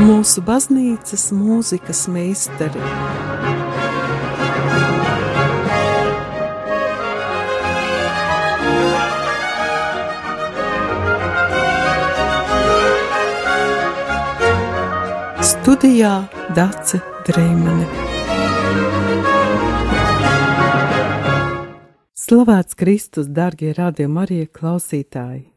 mūsu baznīcas mūzikas meistari. Studijā Dace Dreimane. Slavēts Kristus, darbie radījumi, arī klausītāji!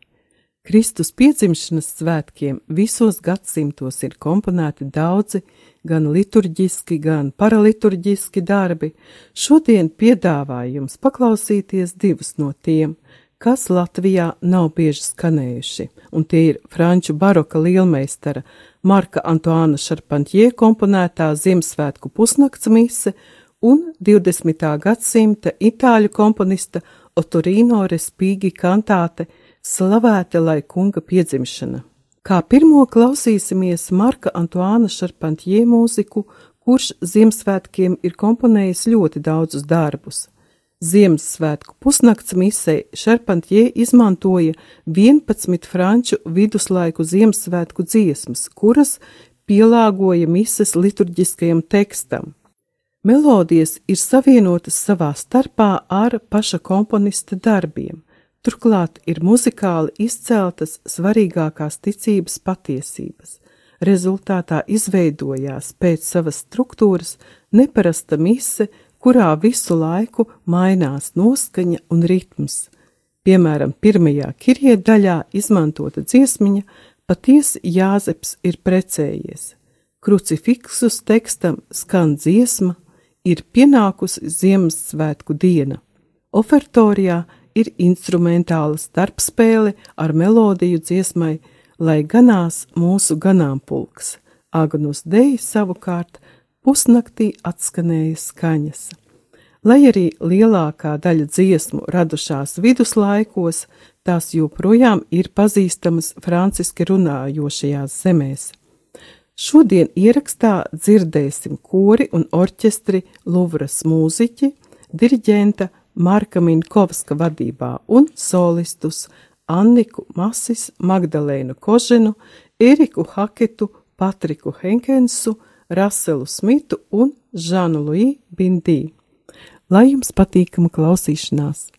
Kristus piedzimšanas svētkiem visos gadsimtos ir komponēti daudzi gan liturģiski, gan paraliturģiski darbi. Šodien piedāvāju jums paklausīties divus no tiem, kas Latvijā nav bieži skanējuši, un tie ir franču baroka lielmeistara Marka Antoāna Šarpantjē komponētā Ziemassvētku pusnakts mise un 20. gadsimta itāļu komponista Otorino Respīgi kantāte – Slavēta lai kunga piedzimšana! Kā pirmo klausīsimies Marka Antoāna Šarpantjē mūziku, kurš Ziemassvētkiem ir komponējis ļoti daudzus darbus. Ziemassvētku pusnakts misē Šarpantjē izmantoja 11 franču viduslaiku Ziemassvētku dziesmas, kuras pielāgoja mises liturģiskajam tekstam. Melodijas ir savienotas savā starpā ar paša komponista darbiem. Turklāt ir muzikāli izceltas svarīgākās ticības patiesības. Rezultātā izveidojās pēc savas struktūras neparasta mise, kurā visu laiku mainās noskaņa un ritms. Piemēram, pirmajā kirjē daļā izmantota dziesmiņa patiesi Jāzeps ir precējies. Krucifiksus tekstam skan dziesma, ir pienākusi Ziemassvētku diena. Ofertorijā ir instrumentāla starpspēle ar melodiju dziesmai, lai ganās mūsu ganāmpulks. Agnus Dei savukārt pusnaktī atskanēja skaņas. Lai arī lielākā daļa dziesmu radušās viduslaikos, tās joprojām ir pazīstamas franciski runājošajās zemēs. Šodien ierakstā dzirdēsim kori un orķestri Luvras mūziķi, diriģenta Marka Minkovska vadībā un solistus Anniku Masis, Magdalēnu Koženu, Eriku Haketu, Patriku Henkensu, Raselu Smitu un Žanu Lui Bindī. Lai jums patīkama klausīšanās!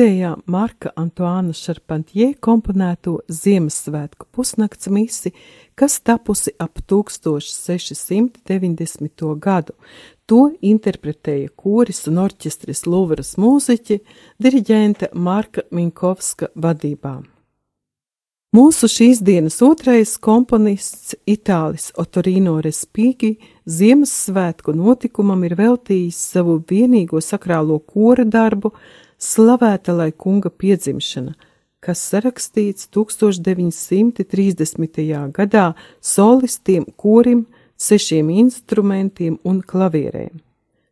Dzirdējām Marka Antoāna Šarpantjē komponēto Ziemassvētku pusnakts misi, kas tapusi ap 1690. gadu. To interpretēja koris un orķestris Luvras mūziķi, diriģente Marka Minkovska vadībā. Mūsu šīs dienas otrais komponists, Itālis Otorino Respīgi, Ziemassvētku notikumam ir veltījis savu vienīgo sakrālo kora darbu Slavēta lai kunga piedzimšana, kas sarakstīts 1930. gadā solistiem, korim, sešiem instrumentiem un klavierēm.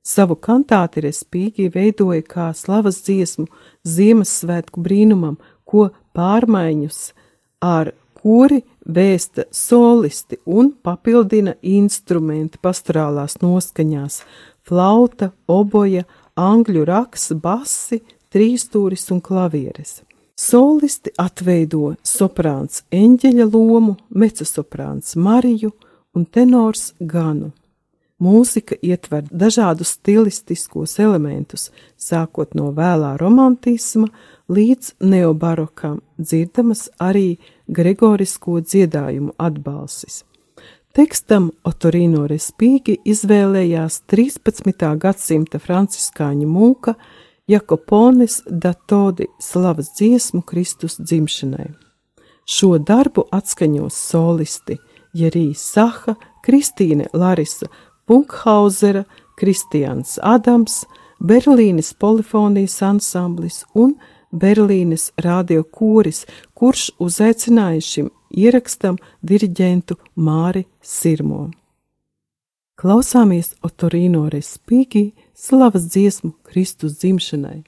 Savu kantāti Respīgi veidoja kā slavas dziesmu Ziemassvētku brīnumam, ko pārmaiņus – ar kuri vēsta solisti un papildina instrumenti pastorālās noskaņās - flauta, oboja, angļu raks, basi, trīstūris un klavieres. Solisti atveido soprāns eņģeļa lomu, mecosoprāns Mariju un tenors Ganu. Mūzika ietver dažādus stilistiskos elementus, sākot no vēlā romantisma līdz neobarokam, dzirdamas arī gregorisko dziedājumu atbalsis. Tekstam Otorino Respīgi izvēlējās 13. gadsimta franciskāņu mūka Jakopones Datodi slavas dziesmu Kristus dzimšanai. Šo darbu atskaņos solisti Jerī Saha, Kristīne Larisa Punkhauzera, Kristians Adams, Berlīnes polifonijas ansamblis un Berlīnes radiokūris, kurš uzaicināja šim ierakstam diriģentu Māri Sirmo. Klausāmies Otorino Respīgi slavas dziesmu Kristus dzimšanai.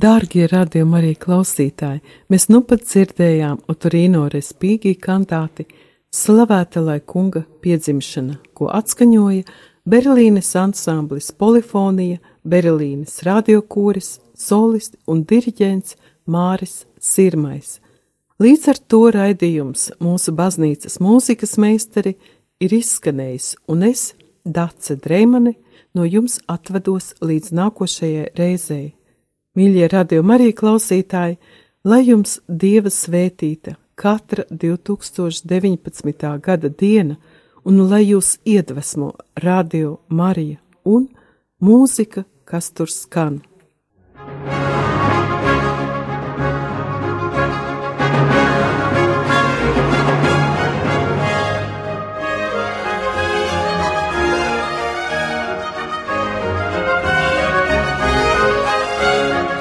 Dārgie radījumi arī klausītāji, mēs nu pat dzirdējām Otorino Respīgi kantāti Slavēta lai kunga piedzimšana, ko atskaņoja Berlīnes ansamblis Polifonija, Berlīnes radiokūris, solisti un diriģents Māris Sirmais. Līdz ar to raidījums mūsu baznīcas mūzikas meistari ir izskanējis, un es, Dace Dreimane, no jums atvedos līdz nākošajai reizei. Mīļie radījumi arī klausītāji, lai jums Dieva svētīta katra 2019. gada diena, un lai jūs iedvesmo radio Marija un mūzika, kas tur skan.